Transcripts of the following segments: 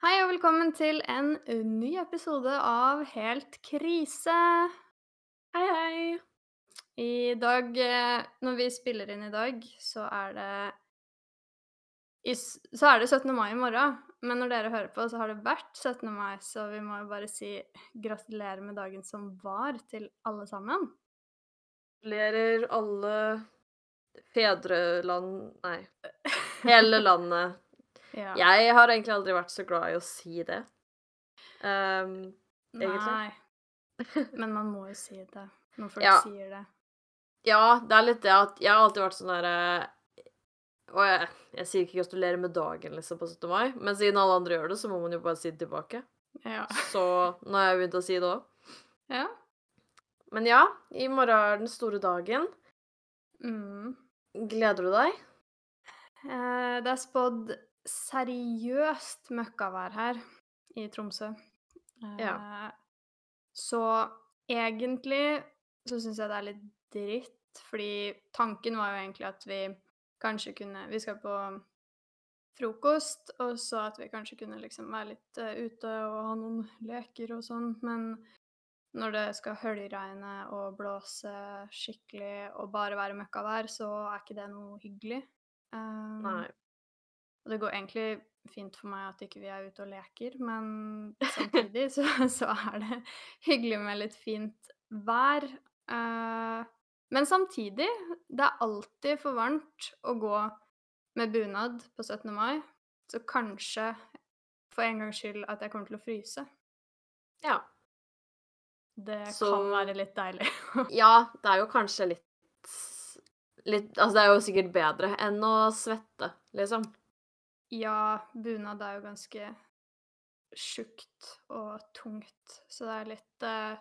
Hei og velkommen til en ny episode av Helt krise. Hei, hei. I dag, eh, når vi spiller inn i dag, så er det Så er det 17. mai i morgen. Men når dere hører på, så har det vært 17. mai, så vi må jo bare si gratulerer med dagen som var, til alle sammen. Gratulerer alle fedreland... Nei. Hele landet. Ja. Jeg har egentlig aldri vært så glad i å si det. Um, egentlig. Nei. Men man må jo si det når folk Ja. sier det. ja, det er litt det at jeg har alltid vært sånn derre Og jeg, jeg sier ikke 'gratulerer med dagen' liksom på 17. mai, men siden alle andre gjør det, så må man jo bare si det tilbake. Ja. Så nå har jeg begynt å si det òg. ja. Men ja, i morgen er den store dagen. Mm. Gleder du deg? Eh, det er spådd seriøst møkkavær her i Tromsø. Ja. Så egentlig så syns jeg det er litt dritt, fordi tanken var jo egentlig at vi kanskje kunne Vi skal på frokost, og så at vi kanskje kunne liksom være litt eh, ute og ha noen leker og sånn, men når det skal høljregne og blåse skikkelig og bare være møkkavær, så er ikke det noe hyggelig. Um, Nei. Og det går egentlig fint for meg at ikke vi er ute og leker, men samtidig så, så er det hyggelig med litt fint vær. Uh, men samtidig, det er alltid for varmt å gå med bunad på 17. mai, så kanskje for en gangs skyld at jeg kommer til å fryse. Ja. Det Så- kan være litt deilig. Ja, det er jo kanskje litt Litt Altså, det er jo sikkert bedre enn å svette, liksom. Ja, bunad er jo ganske tjukt og tungt, så det er litt eh,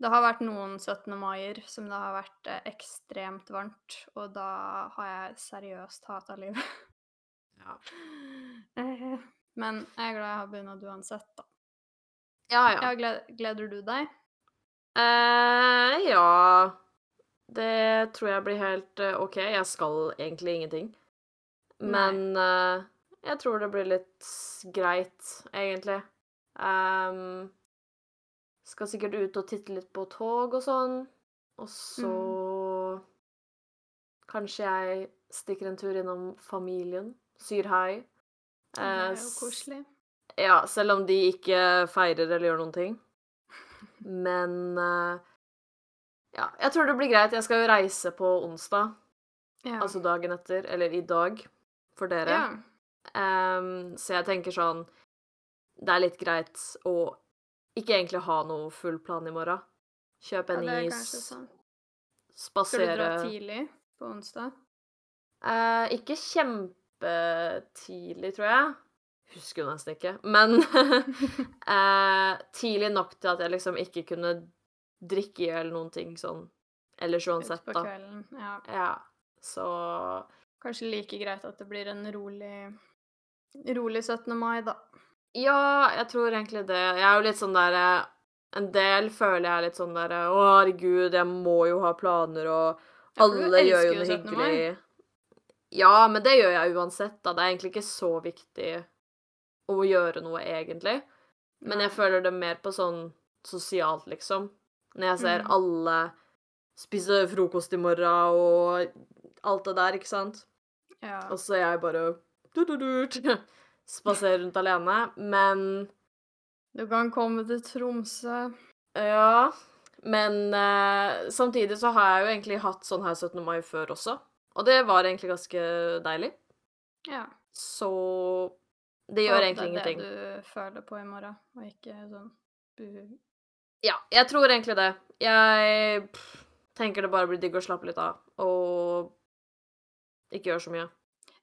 Det har vært noen 17. maier som det har vært eh, ekstremt varmt, og da har jeg seriøst hata livet. Ja. Eh, Men jeg er glad jeg har bunad uansett, da. Ja, ja. Ja, gled, gleder du deg? Eh, ja Det tror jeg blir helt eh, OK. Jeg skal egentlig ingenting. Men uh, jeg tror det blir litt greit, egentlig. Um, skal sikkert ut og titte litt på tog og sånn. Og så Kanskje jeg stikker en tur innom familien. Syr hei. Det er Eh, jo koselig. Ja, selv om de ikke feirer eller gjør noen ting. Men uh, Ja, jeg tror det blir greit. Jeg skal jo reise på onsdag, Ja. altså dagen etter, eller i dag, for dere. ja. Um, så jeg tenker sånn Det er litt greit å ikke egentlig ha noe full plan i morgen. Kjøpe en er is, Sånn. Spasere Skal du dra tidlig på onsdag? Uh, ikke kjempetidlig, tror jeg. Husker jo nesten ikke. Men uh, tidlig nok til at jeg liksom ikke kunne drikke i hjel noen ting sånn ellers uansett, Utpå da. kvelden. Ja. Ja, så Kanskje like greit at det blir en rolig, rolig 17. mai, da. Ja, jeg tror egentlig det. Jeg er jo litt sånn der eh, En del føler jeg er litt sånn der Å, herregud, jeg må jo ha planer, og alle gjør jo noe 17. mai. hyggelig. Ja, men det gjør jeg uansett, da. Det er egentlig ikke så viktig å gjøre noe, egentlig. Men jeg føler det mer på sånn sosialt, liksom. Når jeg ser Mm. alle spise frokost i morgen og alt det der, ikke sant. Ja. Og så er jeg bare spaserer rundt alene. Men Du kan komme til Tromsø. ja Men eh, samtidig så har jeg jo egentlig hatt sånn her 17. mai før også. Og det var egentlig ganske deilig. Ja. Så det gjør egentlig ingenting. Det er det du føler på i morgen, og ikke sånn buhu. Ja, jeg tror egentlig det. Jeg pff, tenker det bare blir digg å slappe litt av og ikke gjør så mye.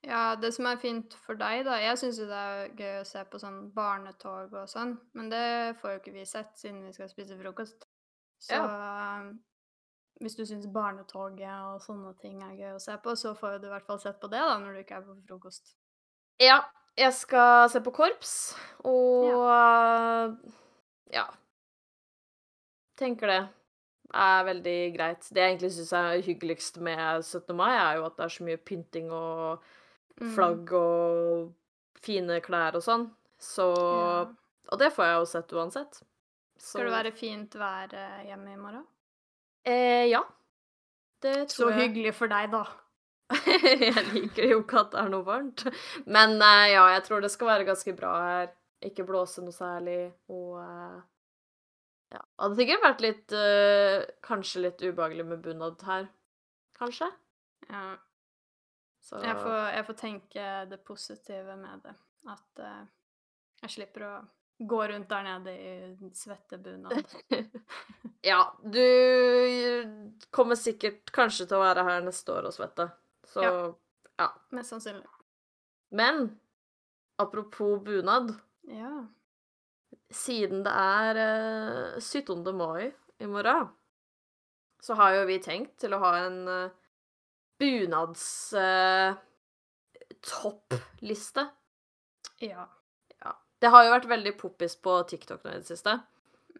Ja, det som er fint for deg, da Jeg syns jo det er gøy å se på sånn barnetog og sånn, men det får jo ikke vi sett siden vi skal spise frokost. Så hvis du syns barnetoget og sånne ting er gøy å se på, så får du i hvert fall sett på det da, når du ikke er på frokost. Ja, jeg skal se på korps, og ja. Tenker det er veldig greit. Det jeg egentlig syns er hyggeligst med 17. mai, er jo at det er så mye pynting og Mm. flagg og fine klær og sånn. Så Ja. Og det får jeg jo sett uansett. Så Skal det være fint vær eh, hjemme i morgen? eh, Ja. Det Så jeg. Så hyggelig for deg, da. jeg liker jo ikke at det er noe varmt. Men eh, ja, jeg tror det skal være ganske bra her. Ikke blåse noe særlig, og eh, Ja. Det hadde sikkert vært litt eh, Kanskje litt ubehagelig med bunad her. Kanskje? Ja. Så Jeg får, jeg får tenke det positive med det. At eh, jeg slipper å gå rundt der nede i svettebunad. Ja, du kommer sikkert kanskje til å være her neste år og svette. Så Ja. Mest sannsynlig. Men apropos bunad. Ja. Siden det er uh, 17. mai i morgen, så har jo vi tenkt til å ha en uh, bunadstoppliste. Ja. ja. Det har jo vært veldig poppis på TikTok nå i det siste,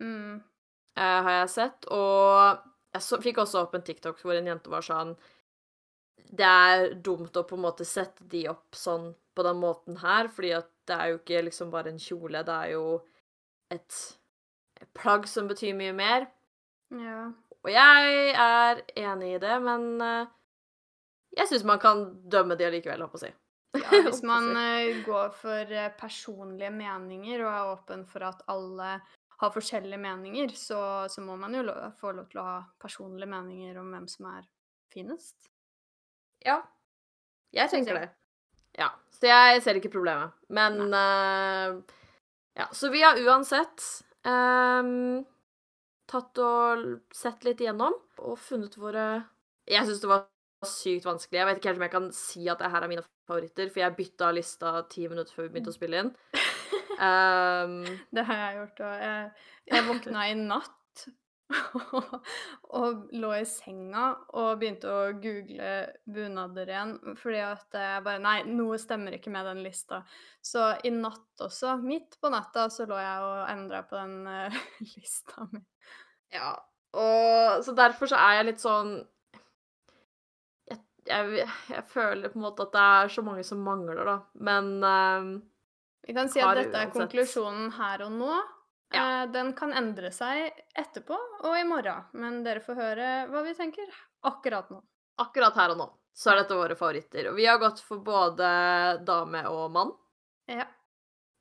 Mm. eh, har jeg sett. Og jeg så, fikk også opp en TikTok hvor en jente var sånn Det er dumt å på en måte sette de opp sånn på den måten her, fordi at det er jo ikke liksom bare en kjole, det er jo et plagg som betyr mye mer. Ja. Og jeg er enig i det, men eh, jeg syns man kan dømme de allikevel, holdt på å si. ja hvis man eh, går for eh, personlige meninger og er åpen for at alle har forskjellige meninger, så, så må man jo lo få lov til å ha personlige meninger om hvem som er finest. Ja. Jeg tenker det. Ja. Så jeg ser ikke problemet. Men eh, Ja, så vi har uansett um, tatt og sett litt igjennom og funnet våre Jeg syns det var sykt vanskelig. Jeg vet ikke helt om jeg kan si at det her er mine favoritter, for jeg bytta lista ti minutter før vi begynte å spille inn. Um, Det har jeg gjort, òg. jeg, jeg våkna i natt og lå i senga og begynte å google bunader igjen, fordi at jeg bare Nei, noe stemmer ikke med den lista. Så i natt også, midt på natta, så lå jeg og endra på den uh, lista mi. Ja, og så derfor så er jeg litt sånn jeg, jeg, jeg føler på en måte at det er så mange som mangler, da. Men uh, Vi kan si at dette er konklusjonen her og nå. Ja. Eh, Den kan endre seg etterpå og i morgen, men dere får høre hva vi tenker akkurat nå. akkurat her og nå så er dette våre favoritter. Og vi har gått for både dame og mann. Ja.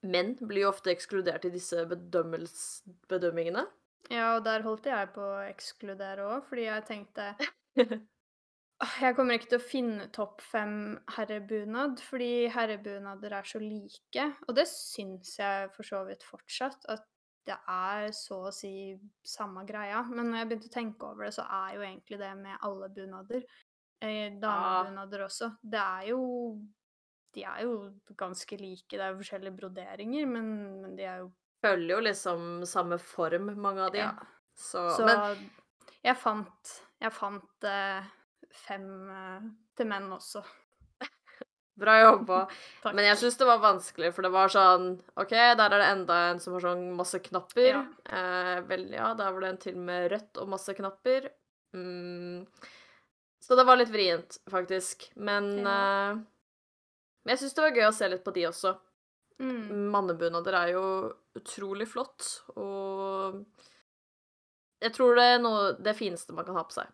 Menn blir jo ofte ekskludert i disse bedømmingene. Ja, og der holdt jeg på å ekskludere òg, fordi jeg tenkte Jeg kommer ikke til å finne topp fem herrebunad, fordi herrebunader er så like. Og det syns jeg for så vidt fortsatt, at det er så å si samme greia. Men når jeg begynte å tenke over det, så er jo egentlig det med alle bunader. Eh, Damebunader også. Det er jo De er jo ganske like. Det er jo forskjellige broderinger, men, men de er jo Følger jo liksom samme form, mange av de. Ja. Så, Så Men jeg fant, jeg fant eh, fem eh, til menn også. Bra jobba. Takk. Men jeg syns det var vanskelig, for det var sånn OK, der er det enda en som har sånn masse knapper. Ja. Eh, vel, ja, der var det en til med rødt og masse knapper. Mm. Så det var litt vrient, faktisk. Men Ja. eh, men jeg syns det var gøy å se litt på de også. Mm. Mannebunader er jo utrolig flott, og jeg tror det er noe det fineste man kan ha på seg.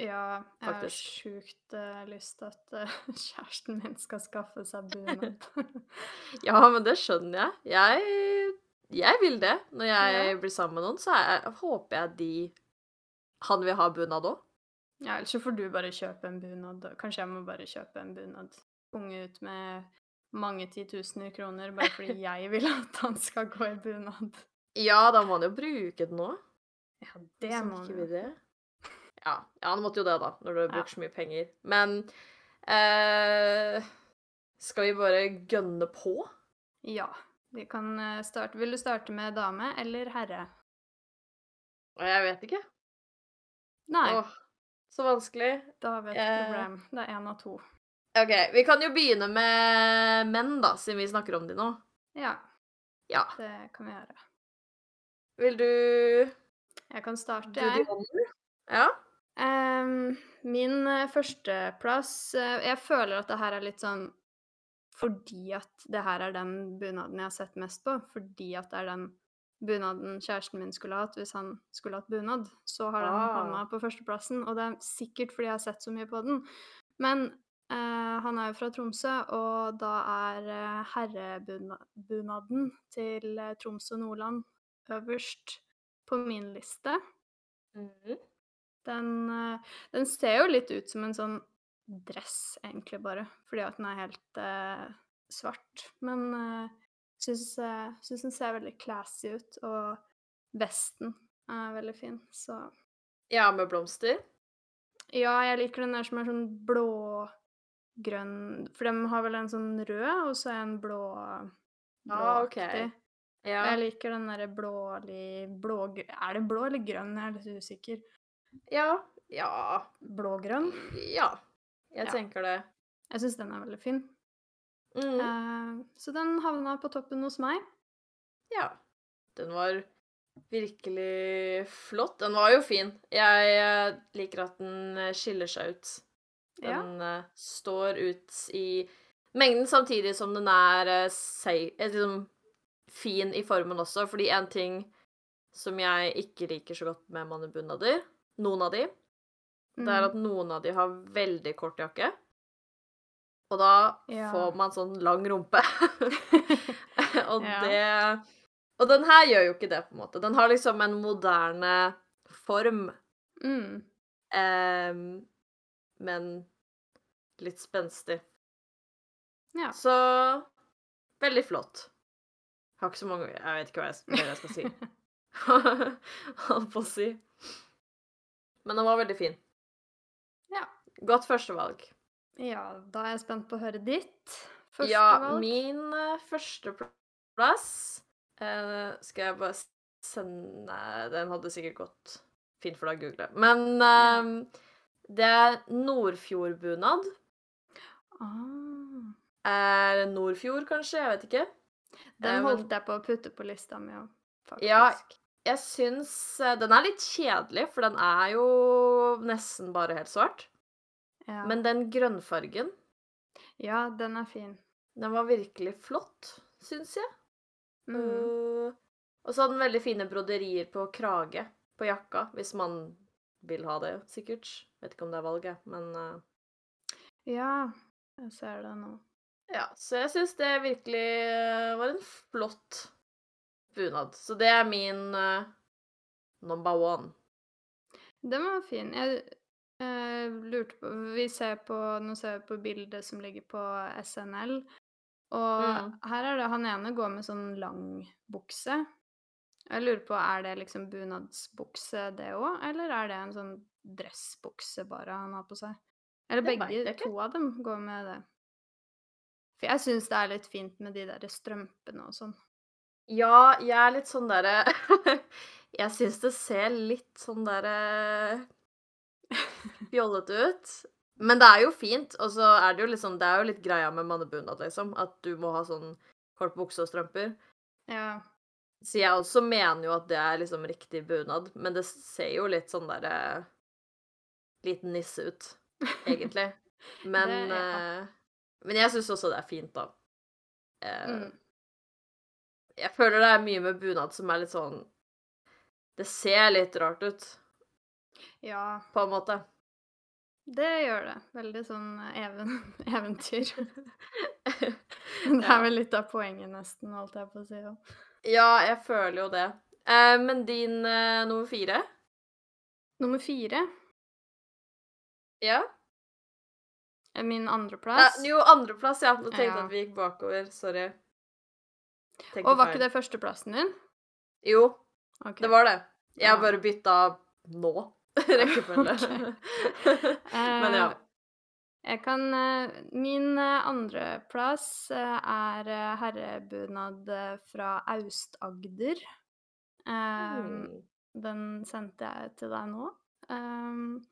Ja, jeg har sjukt uh, lyst til at uh, kjæresten min skal skaffe seg bunad. Ja, men det skjønner jeg. Jeg, jeg vil det. Når jeg Ja. blir sammen med noen, så er, håper jeg de Han vil ha bunad òg. ja, ellers så får du bare kjøpe en bunad. Kanskje jeg må bare kjøpe en bunad. Punge ut med mange titusener kroner bare fordi jeg vil at han skal gå i bunad. Ja, da må han jo bruke den òg. Ja, det må han jo. Ja, ja, han måtte jo det, da, når du har Ja. så mye penger. Men eh, skal vi bare gønne på? Ja. Vi kan eh, starte Vil du starte med dame eller herre? Jeg vet ikke. Nei, Åh, så vanskelig. da har vi et eh, problem. Det er én av to. OK, vi kan jo begynne med menn, da, siden vi snakker om de nå. Ja, Ja. det kan vi gjøre. Vil du Jeg kan starte, jeg. Ja? Ehm, min eh, førsteplass eh, Jeg føler at det her er litt sånn fordi at det her er den bunaden jeg har sett mest på. Fordi at det er den bunaden kjæresten min skulle hatt hvis han skulle hatt bunad. Så har den Ah. havna på førsteplassen, og det er sikkert fordi jeg har sett så mye på den. Men eh, han er jo fra Tromsø, og da er eh, herrebunaden til eh, Troms og Nordland øverst på min liste. Mhm. Den, eh, den ser jo litt ut som en sånn dress, egentlig, bare, fordi at den er helt uh, svart. Men uh, syns, uh, syns den ser veldig classy ut, og vesten er veldig fin, så Ja, med blomster. Ja, jeg liker den der som er sånn blå-grønn For de har vel en sånn rød, og så er en blå Ah, ok. Ja. Jeg liker den derre blålig blå, Er det blå eller grønn? Jeg er litt usikker. Ja. Ja. Blå-grønn? Ja. Jeg Ja. tenker det. Jeg syns den er veldig fin. Mm. Uh, så den havna på toppen hos meg. Ja. Den var virkelig flott. Den var jo fin. Jeg eh, liker at den eh, skiller seg ut. Ja. Den eh, står ut i mengden samtidig som den er uh, sei- liksom fin i formen også, fordi en ting som jeg ikke liker så godt med mannebunader, noen av de, det er Mm. at noen av de har veldig kort jakke. Og da Ja. får man sånn lang rumpe. og Ja. det Og den her gjør jo ikke det, på en måte. Den har liksom en moderne form, mm. em, men litt spenstig. Ja. Så veldig flott. Har ikke så mange Jeg vet ikke hva jeg, jeg skal si. Holdt på å si. Men den var veldig fin. Ja. Godt førstevalg. ja, da er jeg spent på å høre ditt førstevalg. Ja, min uh, førsteplass uh, Skal jeg bare sende Den hadde sikkert gått fint for deg å google. Men eh, det er Nordfjordbunad. Ah. Er Nordfjord, kanskje? Jeg vet ikke. Den Eh, holdt jeg på å putte på lista mi òg, faktisk. Ja. Jeg syns eh, Den er litt kjedelig, for den er jo nesten bare helt svart. Ja. Men den grønnfargen, ja, den er fin. den var virkelig flott, syns jeg. Mm. Uh, og så hadde den veldig fine broderier på krage på jakka, hvis man vil ha det, sikkert. Vet ikke om det er valget, men uh, Ja, jeg ser det nå. Ja, så jeg syns det virkelig var en flott bunad. Så det er min uh, number one. Den var fin. Jeg eh, lurte på Vi ser på Nå ser vi på bildet som ligger på SNL, og Mm. her er det Han ene går med sånn lang bukse. Jeg lurer på, er det liksom bunadsbukse det òg, eller er det en sånn dressbukse bare han har på seg? Eller Det begge to av dem går med det. For jeg syns det er litt fint med de der strømpene og sånn. Ja, jeg er litt sånn derre Jeg syns det ser litt sånn derre fjollete ut. Men det er jo fint, og så er det jo liksom Det er jo litt greia med mannebunad, liksom. At du må ha sånn kort bukse og strømper. Ja. Så jeg også mener jo at det er liksom riktig bunad, men det ser jo litt sånn derre Liten nisse ut, egentlig. Men Det- ja. eh, Men jeg syns også det er fint, da. Eh, Mm. Jeg føler det er mye med bunad som er litt sånn Det ser litt rart ut, ja. på en måte. Det gjør det. Veldig sånn eh, even eventyr. Det er vel litt av poenget, nesten, holdt jeg på å si. ja. Jeg føler jo det. Eh, men din eh, nummer fire? Nummer fire Ja? er min Eh, andreplass. jo, andreplass, ja. Nå tenkte jeg Ja. at vi gikk bakover. Sorry. Tenkte Og var feil. ikke det førsteplassen din? Jo, okay. det var det. Jeg Ja. bare bytta nå. Rekkefølge. Men ja. Eh, Jeg kan eh, Min eh, andreplass er herrebunad fra Aust-Agder. Mm. Den sendte jeg til deg nå. Um,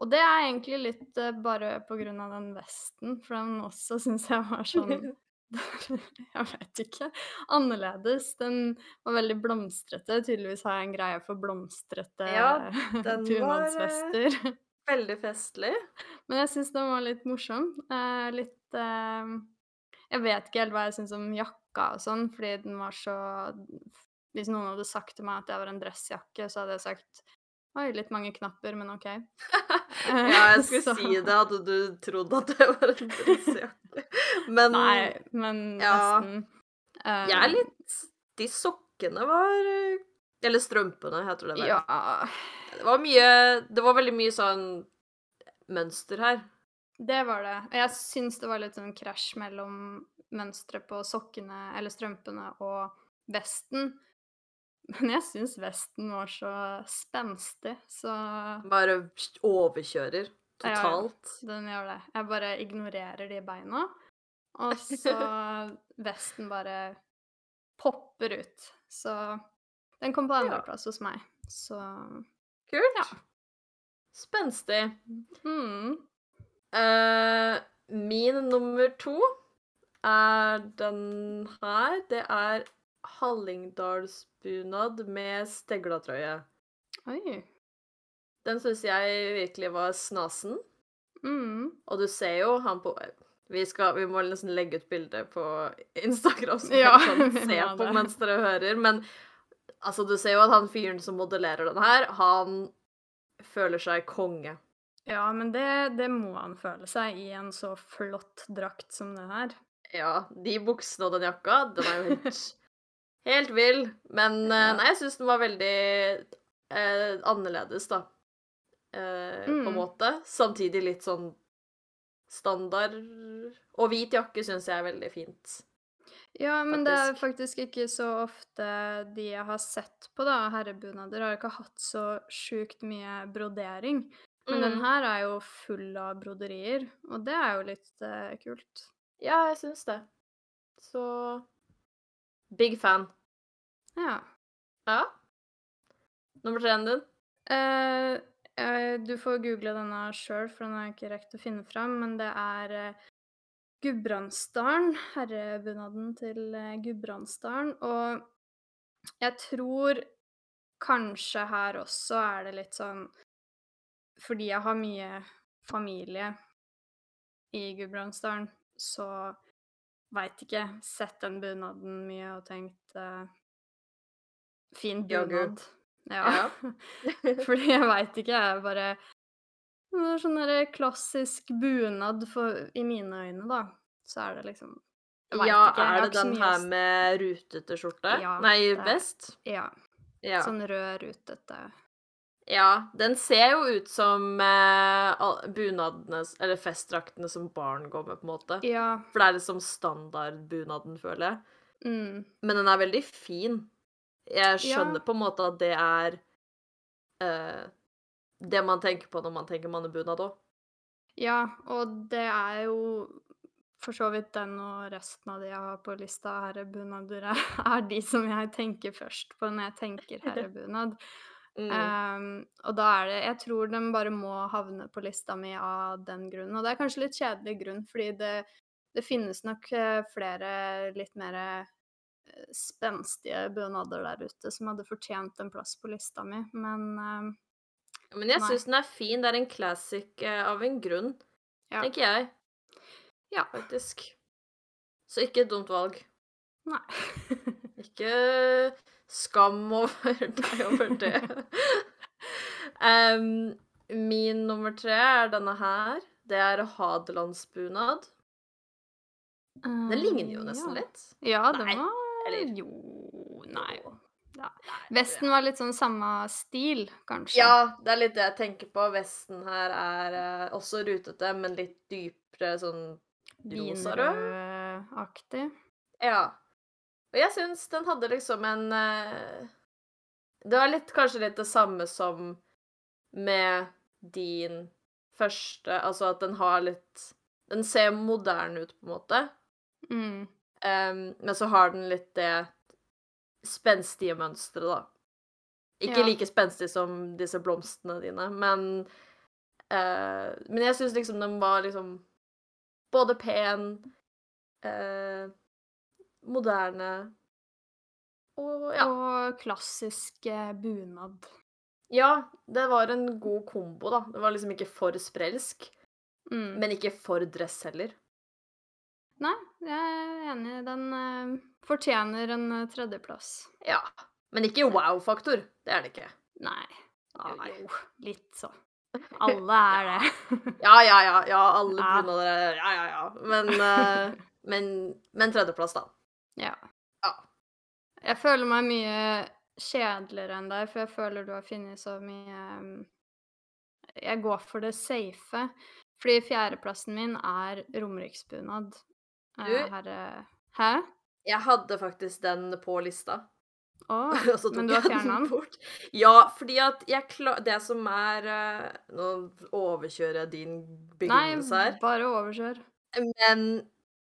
og det er egentlig litt bare på grunn av den vesten, for den også syns jeg var sånn Jeg vet ikke. Annerledes. Den var veldig blomstrete. Tydeligvis har jeg en greie for blomstrete Ja, var, eh, bunadsvester. Veldig festlig. Men jeg syns den var litt morsom. Eh, litt eh, Jeg vet ikke helt hva jeg syns om jakka og sånn, fordi den var så Hvis noen hadde sagt til meg at det var en dressjakke, så hadde jeg sagt Oi, litt mange knapper, men OK. ja, jeg skulle si det, at du trodde at det var en dressjakke. Men Nei, men Ja. nesten. Uh, jeg er litt De sokkene var eh, Eller strømpene, heter det vel. Ja, Det var mye Det var veldig mye sånn mønster her. det var det. Jeg syns det var litt sånn krasj mellom mønsteret på sokkene eller strømpene og vesten. Men jeg syns vesten var så spenstig, så Bare overkjører Ja, ja. totalt. den gjør det. Jeg bare ignorerer de beina, og så vesten bare popper ut. Så den kom på andreplass hos meg. Så Kult. Ja. Spenstig. mm. Uh, min nummer to er den her. Det er Hallingdalsbunad med steglatrøye. Oi. Den syns jeg virkelig var snasen. Mm. Og du ser jo han på Vi, skal, vi må nesten legge ut bilde på Instagram så Ja, kan se på mens dere hører. Men altså, du ser jo at han fyren som modellerer den her, han føler seg konge. Ja, men det, det må han føle seg i en så flott drakt som det her. Ja, de buksene og den jakka, den er jo helt, helt vill. Men eh, Ja. nei, jeg syns den var veldig eh, annerledes, da. Eh, På en Mm. måte. Samtidig litt sånn standard. Og hvit jakke syns jeg er veldig fint. Ja, men det er Faktisk. faktisk ikke så ofte de jeg har sett på, da, herrebunader, har ikke hatt så sjukt mye brodering. Men den Mm. her er jo full av broderier, og det er jo litt eh, kult. Ja, jeg syns det. Så Big fan. Ja. Ja. Nummer tre-en din? Uh, uh, du får google denne sjøl, for den jeg ikke rekt å finne fram, men det er uh, Gudbrandsdalen, herrebunaden til uh, Gudbrandsdalen. Og jeg tror kanskje her også er det litt sånn Fordi jeg har mye familie i Gudbrandsdalen, så veit ikke. Sett den bunaden mye og tenkt uh, Fin bunad. Ja. Fordi jeg veit ikke, jeg bare Det er sånn derre klassisk bunad for, i mine øyne, da. Så er det liksom Ja, ikke, er det den her med rutete skjorte? Ja, Nei, vest? Ja. Ja. Sånn rød, rutete. Ja. Den ser jo ut som eh, bunadene, eller festdraktene som barn går med, på en måte. Ja. For det er liksom standardbunaden, føler jeg. Mm. Men den er veldig fin. Jeg skjønner Ja. på en måte at det er eh, det man tenker på når man tenker mannebunad òg. Ja, og det er jo for så vidt den og resten av de jeg har på lista herrebunader, er, er de som jeg tenker først på når jeg tenker herrebunad. Mm. Um, og da er det Jeg tror den bare må havne på lista mi av den grunnen. Og det er kanskje litt kjedelig grunn, fordi det, det finnes nok eh, flere litt mer eh, spenstige bunader der ute som hadde fortjent en plass på lista mi, men ehm, Men jeg syns den er fin. Det er en classic uh, av en grunn, Ja. tenker jeg. Ja. Faktisk. Så ikke et dumt valg. nei. Ikke skam over deg over det. um, min nummer tre er denne her. Det er hadelandsbunad. Den ligner jo nesten ja. litt. Ja, den var eller- Jo Nei. Ja. Vesten var litt sånn samme stil, kanskje. Ja, det er litt det jeg tenker på. Vesten her er uh, også rutete, men litt dypere sånn rosarød. Vinrødaktig. Ja. Og jeg syns den hadde liksom en eh, Det var litt, kanskje litt det samme som med din første Altså at den har litt Den ser moderne ut, på en måte. Mm. Um, men så har den litt det spenstige mønsteret, da. Ikke Ja. like spenstig som disse blomstene dine, men uh, Men jeg syns liksom den var liksom både pen, eh, moderne og ja. Og klassisk eh, bunad. Ja, det var en god kombo, da. Det var liksom ikke for sprelsk, Mm. men ikke for dress heller. Nei, jeg er enig. Den uh, fortjener en uh, tredjeplass. Ja. Men ikke wow-faktor. Det er det ikke. Nei. Nei. Jo, litt så. Alle er det. ja, ja, ja. ja alle er det. Ja, ja, ja. Men, uh, men, men tredjeplass, da. Ja. ja. Jeg føler meg mye kjedeligere enn deg, for jeg føler du har funnet så mye um, Jeg går for det safe. Fordi fjerdeplassen min er romeriksbunad. Du, her, hæ? Jeg hadde faktisk den på lista. Oh, men du har fjerna den? Bort. Ja, fordi at jeg klar... Det som er uh, Nå overkjører jeg din begrunnelse her. Nei, bare overkjør. Men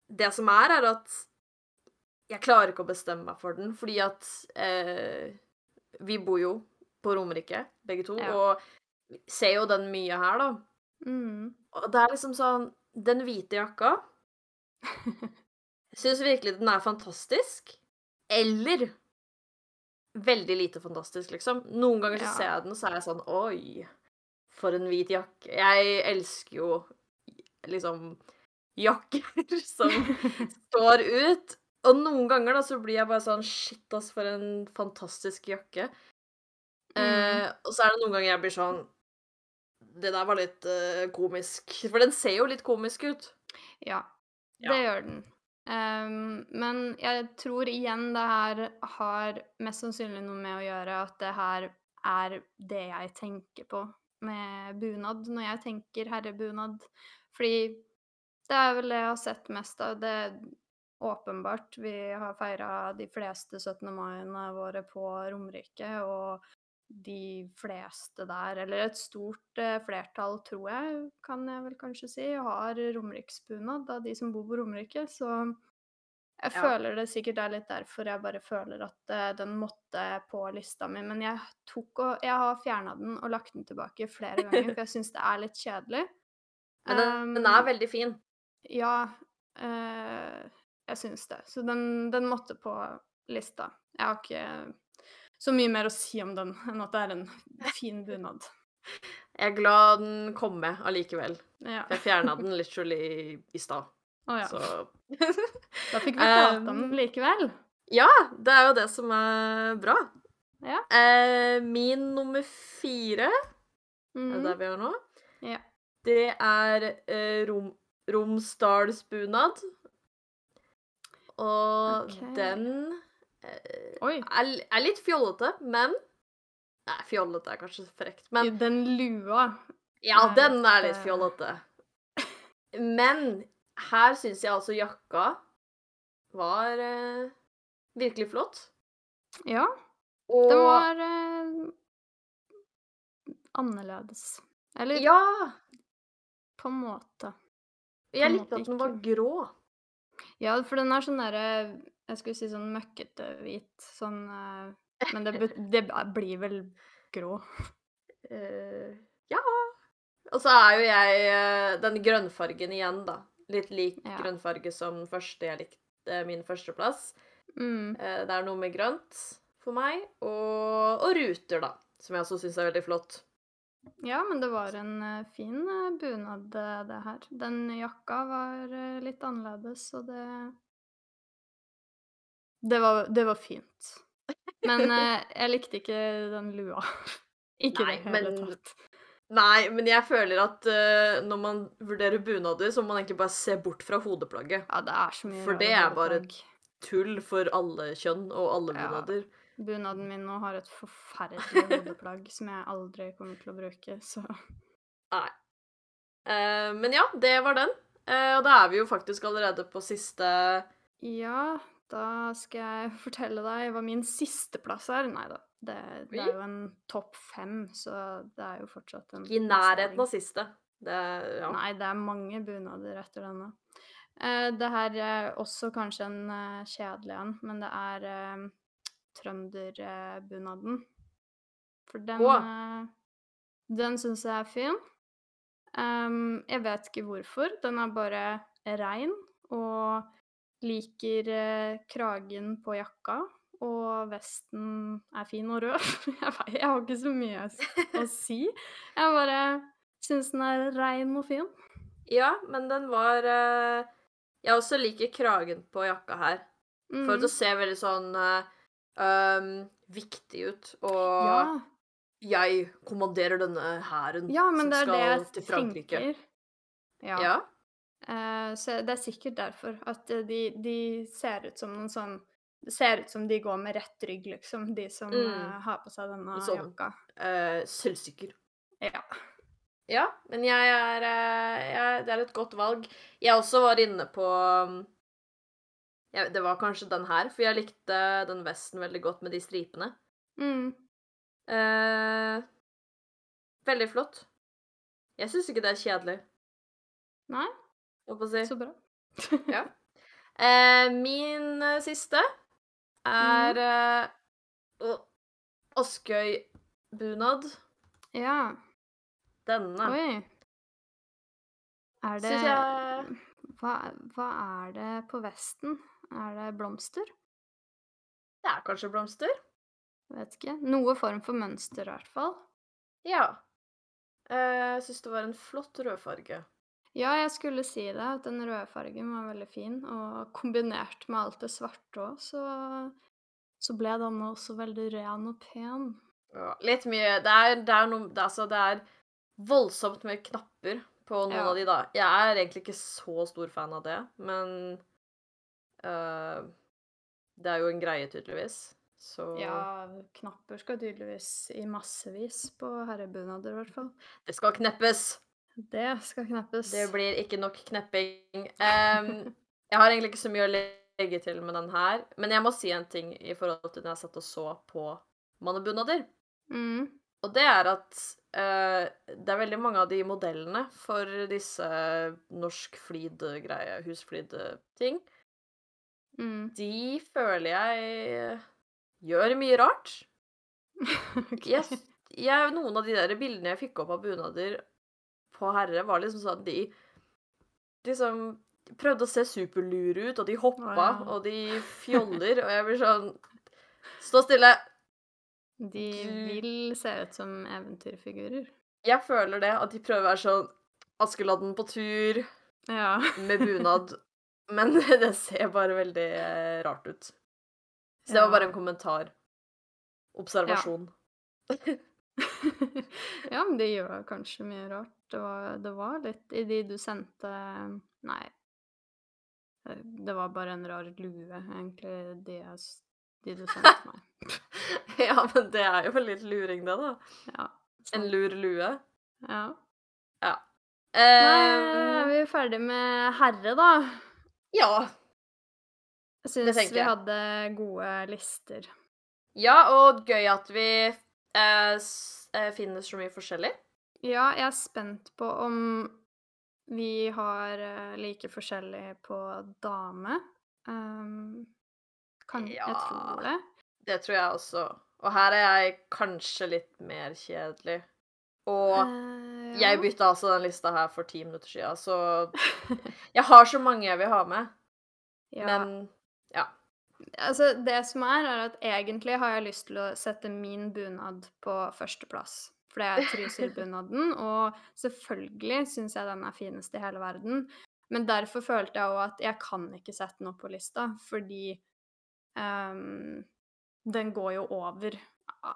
det som er, er at jeg klarer ikke å bestemme meg for den, fordi at eh, Vi bor jo på Romerike, begge to, ja. og ser jo den mye her, da. Mm. Og det er liksom sånn Den hvite jakka Syns virkelig den er fantastisk. Eller veldig lite fantastisk, liksom. Noen ganger så ja. ser jeg den, og så er jeg sånn Oi, for en hvit jakke. Jeg elsker jo liksom jakker som står ut. Og noen ganger da så blir jeg bare sånn Shit, ass, for en fantastisk jakke. Mm. Eh, og så er det noen ganger jeg blir sånn det der var litt uh, komisk. For den ser jo litt komisk ut. Ja, det ja. gjør den. Um, men jeg tror igjen det her har mest sannsynlig noe med å gjøre at det her er det jeg tenker på med bunad når jeg tenker herrebunad. Fordi det er vel det jeg har sett mest av. Det åpenbart. Vi har feira de fleste 17. mai-ene våre på Romerike, og de fleste der, eller et stort eh, flertall, tror jeg, kan jeg vel kanskje si, har romeriksbunad av de som bor på Romerike. Så jeg ja. føler det sikkert er litt derfor jeg bare føler at uh, den måtte på lista mi. Men jeg tok og Jeg har fjerna den og lagt den tilbake flere ganger, for jeg syns det er litt kjedelig. Men den, um, den er veldig fin. Ja, uh, jeg syns det. Så den, den måtte på lista. Jeg har ikke så mye mer å si om den enn at det er en fin bunad. Jeg er glad den kom med allikevel. Ja. Jeg fjerna den literally i stad. Oh, ja. Så Da fikk vi prate om den likevel. Ja, det er jo det som er bra. Ja. Eh, min nummer fire mm. Er det mhm. der vi er nå? Ja. Det er eh, rom, Romsdalsbunad. Og okay. den Oi. Er, er, litt fjollete, men Nei, fjollete er kanskje frekt, men Den lua Ja, er den er litt fjollete. Men her syns jeg altså jakka var eh, virkelig flott. Ja. Og Den var eh, annerledes. Eller Ja! På en måte. På jeg likte at den var grå. Ja, for den er sånn derre Jeg skulle si sånn møkkete hvit. Sånn uh, Men det, det, blir vel grå? Uh, ja. Og så er jo jeg uh, den grønnfargen igjen, da. Litt lik ja. grønnfarge som første jeg likte, min førsteplass. Mm. det er noe med grønt for meg. Og, og ruter, da. Som jeg også syns er veldig flott. Ja, men det var en uh, fin uh, bunad, det her. Den jakka var litt annerledes, og det Det var, det var fint. Men jeg likte ikke den lua. ikke Nei, det hele men... tatt. Nei, men jeg føler at uh, når man vurderer bunader, så må man egentlig bare se bort fra hodeplagget. Ja, det er så mye For det er bare tull for alle kjønn og alle bunader. Ja. Bunaden min nå har et forferdelig hodeplagg som jeg aldri kommer til å bruke, så Nei. Uh, men ja, det var den. Uh, og da er vi jo faktisk allerede på siste Ja, da skal jeg fortelle deg hva min sisteplass er. Nei da, det, det, er jo en topp fem, så det er jo fortsatt en I nærheten av siste. Det, ja. Nei, det er mange bunader etter denne. Uh, det her er også kanskje en kjedelig en, men det er trønderbunaden. For den, oh. den syns jeg er fin. Um, jeg vet ikke hvorfor. Den er bare rein og liker uh, kragen på jakka. Og vesten er fin og rød. jeg, vet, jeg har ikke så mye å si. Jeg bare syns den er rein og fin. Ja, men den var uh, Jeg også liker kragen på jakka her. For Mm. det ser veldig sånn eh, um, viktig ut. Og Ja. jeg kommanderer denne hæren ja, som skal til Frankrike. tenker. Ja. Ja. Uh, så det er sikkert derfor at eh, de, de ser ut som noen sånn Det ser ut som de går med rett rygg, liksom, de som Mm. uh, har på seg denne Sånn. jakka. Uh, selvsikker. Ja. Ja, men jeg er jeg, Det er et godt valg. Jeg også var inne på um, jeg, Det var kanskje den her, for jeg likte den vesten veldig godt med de stripene. Mm. Eh, veldig flott. Jeg syns ikke det er kjedelig. Nei, si. så bra. Ja. Eh, min siste er uh, Askøy-bunad. Ja. Denne. Oi. Er det jeg hva, hva er det på vesten? Er det blomster? Det er kanskje blomster? Vet ikke. Noe form for mønster, i hvert fall. Ja. Eh, Jeg syns det var en flott rødfarge. Ja, jeg skulle si det, at den røde fargen var veldig fin, og kombinert med alt det svarte òg, så, så ble den også veldig ren og pen. Ja, litt mye Det er, det er noe det er, altså, det er voldsomt med knapper på noen Ja. av de, da. Jeg er egentlig ikke så stor fan av det, men eh, Det er jo en greie, tydeligvis. Så Ja, knapper skal tydeligvis i massevis på herrebunader, i hvert fall. det skal kneppes. Det skal kneppes. Det blir ikke nok knepping. Um, jeg har egentlig ikke så mye å legge til med den her, men jeg må si en ting i forhold til når jeg satt og så på mannebunader. Mm. Og det er at uh, det er veldig mange av de modellene for disse norsk flid-greie, husflid-ting, Mm. de føler jeg gjør mye rart. okay. Jeg, jeg, noen av de der bildene jeg fikk opp av bunader på herre, var liksom sånn at de liksom prøvde å se superlure ut, og de hoppa, oh, ja. og de fjoller, og jeg blir sånn Stå stille! De vil se ut som eventyrfigurer. Jeg føler det, at de prøver å være sånn Askeladden på tur Ja. med bunad, men det ser bare veldig eh, rart ut. Så det var bare en kommentar. Observasjon. ja, men de gjør kanskje mye rart. Det var, det var litt i de du sendte Nei. Eh, Det var bare en rar lue, egentlig, de, jeg de du sendte meg. Ja, men det er jo litt luring, det, da. Ja. En lur lue. Ja. Ja. Nei, Eh, er vi ferdig med herre, da? Ja. Jeg syns vi jeg. hadde gode lister. Ja, og gøy at vi eh, eh, finner så mye forskjellig. Ja, jeg er spent på om vi har eh, like forskjellig på dame. Um, kan, Jeg tro tror det. Det tror jeg også. Og her er jeg kanskje litt mer kjedelig. Og Eh, jeg ja. bytta altså den lista her for ti minutter siden, så Jeg har så mange jeg vil ha med, ja. men Altså, det som er, er at egentlig har jeg lyst til å sette min bunad på førsteplass. For det er Trysil-bunaden, og selvfølgelig syns jeg den er finest i hele verden. Men derfor følte jeg òg at jeg kan ikke sette den opp på lista, fordi um, den går jo over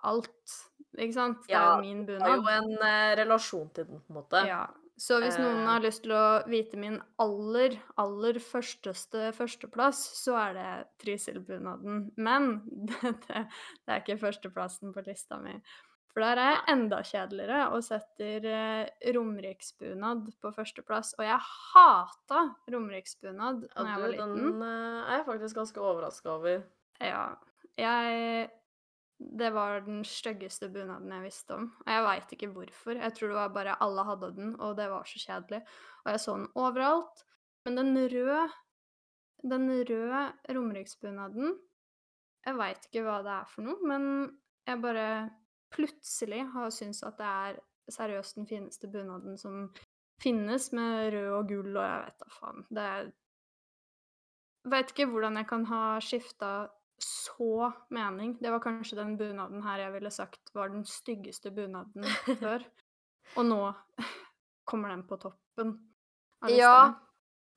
alt, ikke sant? Det er Ja, jo min det er jo en eh, relasjon til den, på en måte. Ja. Så hvis noen Eh. har lyst til å vite min aller, aller førsteste førsteplass, så er det Trysil-bunaden. Men det, det, det er ikke førsteplassen på lista mi. For der er jeg enda kjedeligere og setter eh, romeriksbunad på førsteplass. Og jeg hata romeriksbunad Ja, da jeg var liten. den eh, er jeg faktisk ganske overraska over. Ja. Jeg Det var den styggeste bunaden jeg visste om. Og jeg veit ikke hvorfor. Jeg tror det var bare alle hadde den, og det var så kjedelig. Og jeg så den overalt. Men den røde Den røde romeriksbunaden Jeg veit ikke hva det er for noe, men jeg bare plutselig har syntes at det er seriøst den fineste bunaden som finnes, med rød og gull og jeg vet da faen. Det er Veit ikke hvordan jeg kan ha skifta så mening. Det var kanskje den bunaden her jeg ville sagt var den styggeste bunaden før. Og nå kommer den på toppen av lista Ja.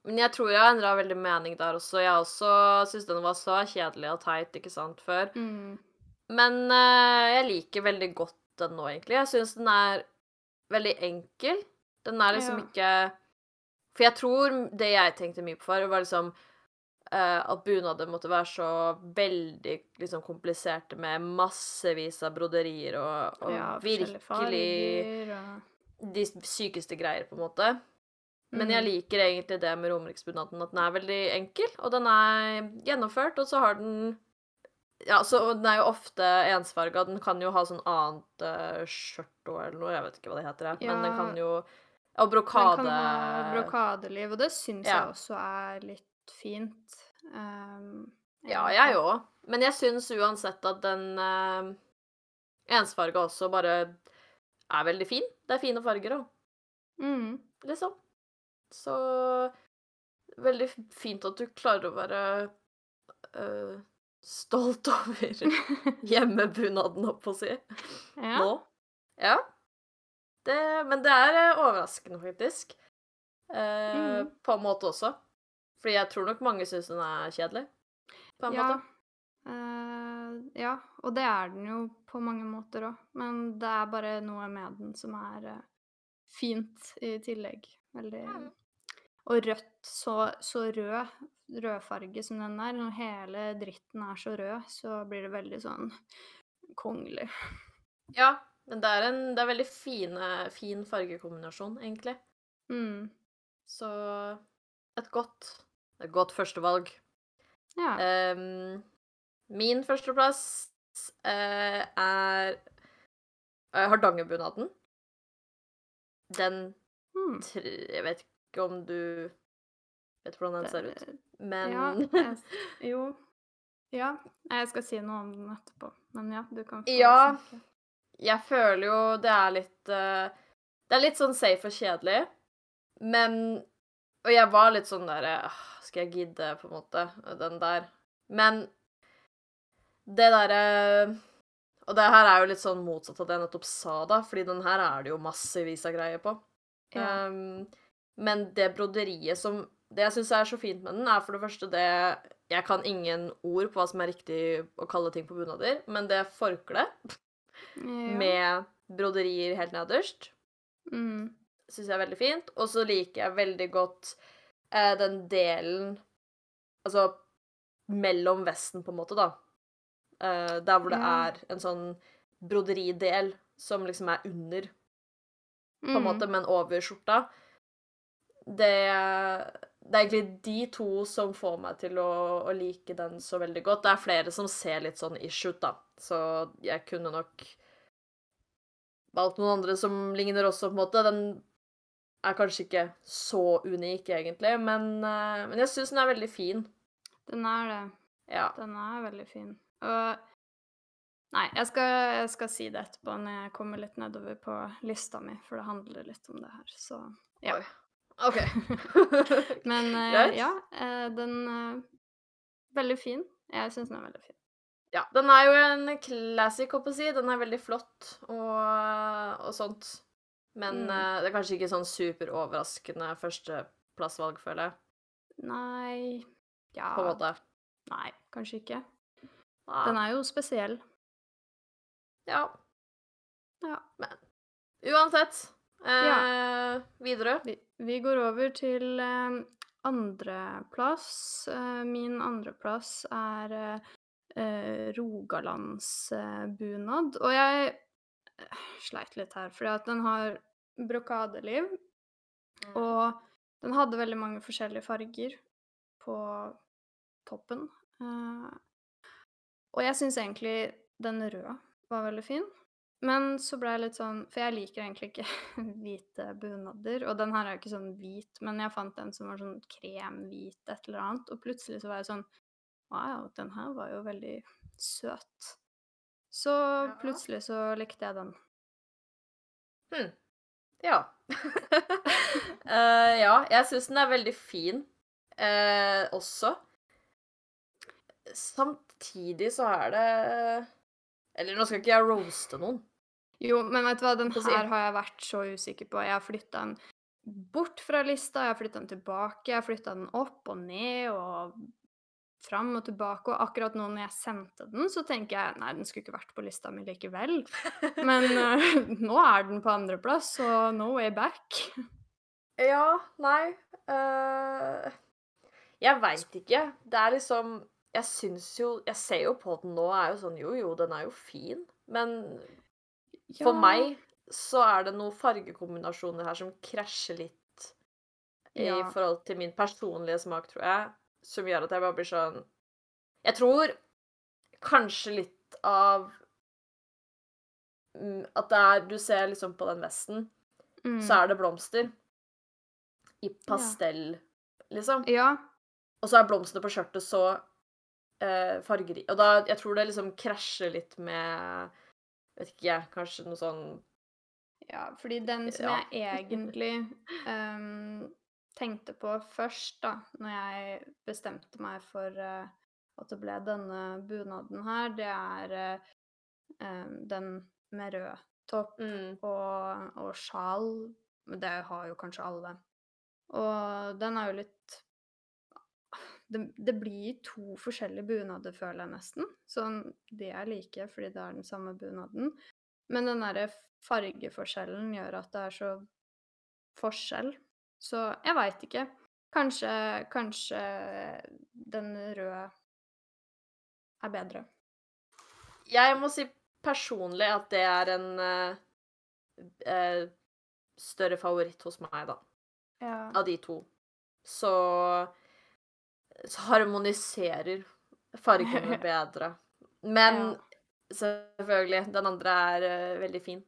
Men jeg tror jeg har endra veldig mening der også. Jeg også syntes den var så kjedelig og teit, ikke sant, før. Mm. Men uh, jeg liker veldig godt den nå, egentlig. Jeg syns den er veldig enkel. Den er liksom Ja. ikke For jeg tror det jeg tenkte mye på før, var liksom at bunader måtte være så veldig liksom kompliserte med massevis av broderier og, og ja, virkelig farger og de sykeste greier, på en måte. Men jeg Mm. liker egentlig det med romeriksbunaden, at den er veldig enkel, og den er gjennomført, og så har den Ja, så den er jo ofte ensfarga. Den kan jo ha sånn annet uh, skjørt og eller noe, jeg vet ikke hva det heter, jeg. men den kan jo Og brokade. Den kan ha brokadeliv, og det syns Ja. jeg også er litt fint. Um, Ja, jeg òg. Men jeg syns uansett at den uh, ensfarga også bare er veldig fin. Det er fine farger òg. Mm. liksom. Så veldig fint at du klarer å være uh, stolt over hjemmebunaden, holdt på å si, ja. nå. Ja. Det, men det er eh, overraskende, faktisk. Uh, mm. På en måte også. Fordi jeg tror nok mange syns den er kjedelig. På en ja. måte. Uh, ja, og det er den jo på mange måter òg, men det er bare noe med den som er uh, fint i tillegg. Veldig Mm. Og rødt, så, så rød, rødfarge som den er, når hele dritten er så rød, så blir det veldig sånn kongelig. Ja, men det er en det er veldig fine, fin fargekombinasjon, egentlig. Mm. Så et godt godt førstevalg. Ja. Um, min førsteplass uh, er uh, Hardangerbunaden. Den hmm. Jeg vet ikke om du vet hvordan den ser ut, men Ja, jeg, jo. Ja. Jeg skal si noe om den etterpå, men ja, du kan få Ja. jeg føler jo det er litt uh, Det er litt sånn safe og kjedelig, men Og jeg var litt sånn der eh, Skal jeg gidde, på en måte, den der? Men det derre Og det her er jo litt sånn motsatt av det jeg nettopp sa, da, fordi den her er det jo massevis av greier på. Ja. Um, men det broderiet som Det jeg syns er så fint med den, er for det første det Jeg kan ingen ord på hva som er riktig å kalle ting på bunader, men det forkleet ja. med broderier helt nederst mm. Syns jeg er veldig fint. Og så liker jeg veldig godt eh, den delen Altså mellom vesten, på en måte, da. Eh, der hvor det Ja. er en sånn broderidel som liksom er under, på en Mm. måte, men over skjorta. Det, det er egentlig de to som får meg til å, å like den så veldig godt. Det er flere som ser litt sånn ish ut, da, så jeg kunne nok valgt noen andre som ligner også, på en måte. Den er kanskje ikke så unik, egentlig, men, uh, men jeg syns den er veldig fin. Den er det. Ja. Den er veldig fin. Og Nei, jeg skal, jeg skal si det etterpå når jeg kommer litt nedover på lista mi, for det handler litt om det her, så ja. Oi. OK. Men uh, ja, eh, den uh, Veldig fin. Jeg syns den er veldig fin. Ja, den er jo en classic, holdt jeg å si. Den er veldig flott og, og sånt. Men Mm. uh, det er kanskje ikke sånn superoverraskende førsteplassvalg, føler jeg. Nei Ja På en måte. Nei, kanskje ikke. Ja. Den er jo spesiell. ja. Ja. Men Uansett. Eh, Videre. Vi, vi går over til eh, andreplass. Eh, min andreplass er eh, eh, rogalandsbunad. Og jeg eh, sleit litt her, fordi at den har brokadeliv. Og den hadde veldig mange forskjellige farger på toppen. Uh, og jeg syns egentlig den røde var veldig fin. Men så ble jeg litt sånn For jeg liker egentlig ikke hvite bunader. Og den her er jo ikke sånn hvit, men jeg fant en som var sånn kremhvit et eller annet. Og plutselig så var jeg sånn Wow, den her var jo veldig søt. Så plutselig så likte jeg den. Hm. Ja. uh, ja, jeg syns den er veldig fin uh, også. Samtidig så er det Eller nå skal ikke jeg roaste noen. Jo, men vet du hva, den her har jeg vært så usikker på. Jeg har flytta den bort fra lista, jeg har flytta den tilbake, jeg har flytta den opp og ned og fram og tilbake. Og akkurat nå når jeg sendte den, så tenker jeg nei, den skulle ikke vært på lista mi likevel. Men uh, nå er den på andreplass, så no way back. Ja, nei uh, Jeg veit ikke. Det er liksom Jeg syns jo Jeg ser jo på den nå, er jo sånn Jo, jo, den er jo fin, men ja. for meg så er det noen fargekombinasjoner her som krasjer litt ja. i forhold til min personlige smak, tror jeg, som gjør at jeg bare blir sånn Jeg tror kanskje litt av mm, At det er Du ser liksom på den vesten, mm. så er det blomster. I pastell, ja. liksom. Ja. Og så er blomstene på skjørtet så eh, fargerike. Og da Jeg tror det liksom krasjer litt med Vet ikke jeg, kanskje noe sånn ja, fordi den som ja. jeg egentlig um, tenkte på først, da, når jeg bestemte meg for uh, at det ble denne bunaden her, det er uh, den med rød topp mm. og, og sjal. Det har jo kanskje alle. Og den er jo litt det, det, blir to forskjellige bunader, føler jeg nesten. Sånn, de er like fordi det er den samme bunaden. Men den derre fargeforskjellen gjør at det er så forskjell. Så jeg veit ikke. Kanskje, kanskje den røde er bedre. Jeg må si personlig at det er en uh, større favoritt hos meg, da. Ja. Av de to. Så, så harmoniserer fargene bedre. Men ja. selvfølgelig, den andre er uh, veldig fin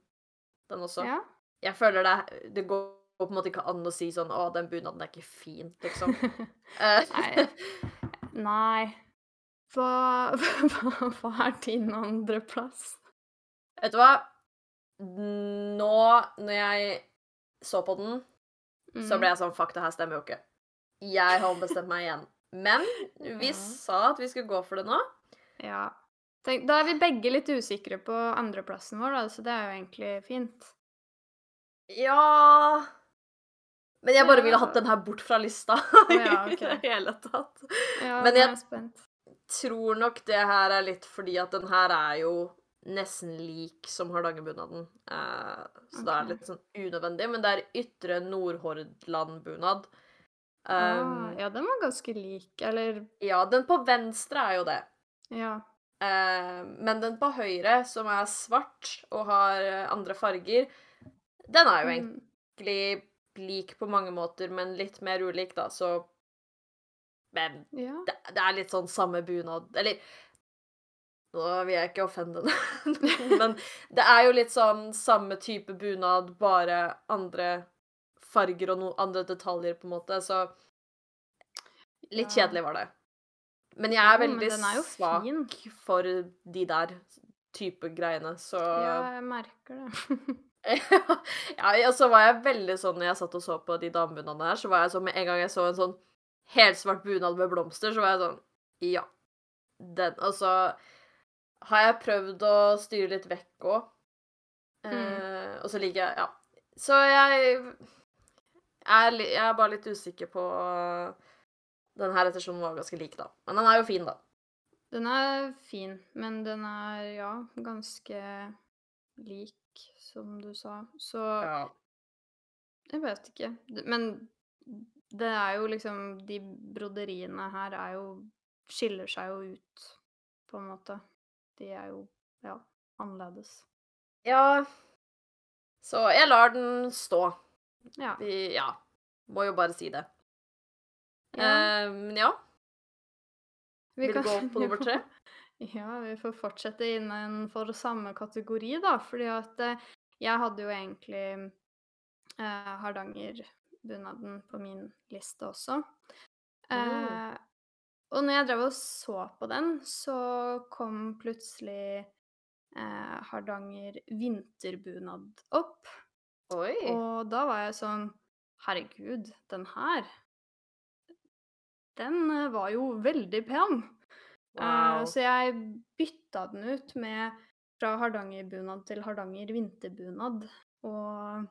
den også. Ja. Jeg føler det, det går på en måte ikke an å si sånn 'Å, den bunaden er ikke fin', liksom. Eh, Nei. Nei. Hva, hva, hva er din andreplass? Vet du hva? Nå, når jeg så på den, mm. så ble jeg sånn Fuck, det her stemmer jo ikke. Jeg har ombestemt meg igjen. Men vi ja. sa at vi skulle gå for det nå. Ja. Tenk, da er vi begge litt usikre på andreplassen vår, da, så det er jo egentlig fint. Ja Men jeg bare ville hatt den her bort fra lista ja, okay. i det hele tatt. Ja, Men jeg tror nok det her er litt fordi at den her er jo nesten lik som hardangerbunaden. Eh, så okay. det er litt sånn unødvendig. Men det er ytre Nordhordland-bunad. Um, ah, ja, den var ganske lik, eller Ja, den på venstre er jo det. Ja. Eh, men den på høyre, som er svart og har andre farger, den er jo mm. Lik på mange måter, men litt mer ulik, da, så Men ja. det, det, er litt sånn samme bunad Eller nå vil jeg ikke offende noen, men det er jo litt sånn samme type bunad, bare andre farger og noen andre detaljer, på en måte, så Litt ja. kjedelig var det. Men jeg er veldig ja, er svak fin. for de der type greiene, så Ja, jeg merker det. ja, og så var jeg veldig sånn når jeg satt og så på de damebunadene her, så var jeg sånn med en gang jeg så en sånn helsvart bunad med blomster, så var jeg sånn Ja. Den. Og så har jeg prøvd å styre litt vekk òg. Mm. Eh, og så liker jeg Ja. Så jeg er, jeg er bare litt usikker på den her ettersom var ganske lik, da. Men den er jo fin, da. Den er fin, men den er, ja, ganske lik, som du sa. Så ja. Jeg vet ikke. Men det er jo liksom De broderiene her er jo Skiller seg jo ut, på en måte. De er jo, ja, annerledes. Ja. Så jeg lar den stå. Ja. Vi, ja. Må jo bare si det. Ja. Um, ja. Vil du gå på nummer tre? Ja, vi får fortsette innenfor samme kategori, da. Fordi at eh, jeg hadde jo egentlig eh, Hardanger-bunaden på min liste også. Mm. Eh, og når jeg drev og så på den, så kom plutselig eh, Hardanger vinterbunad opp. Oi. Og da var jeg sånn Herregud, den her den eh, var jo veldig pen. Eh, wow. så jeg bytta den ut med fra hardangerbunad til hardanger vinterbunad. Og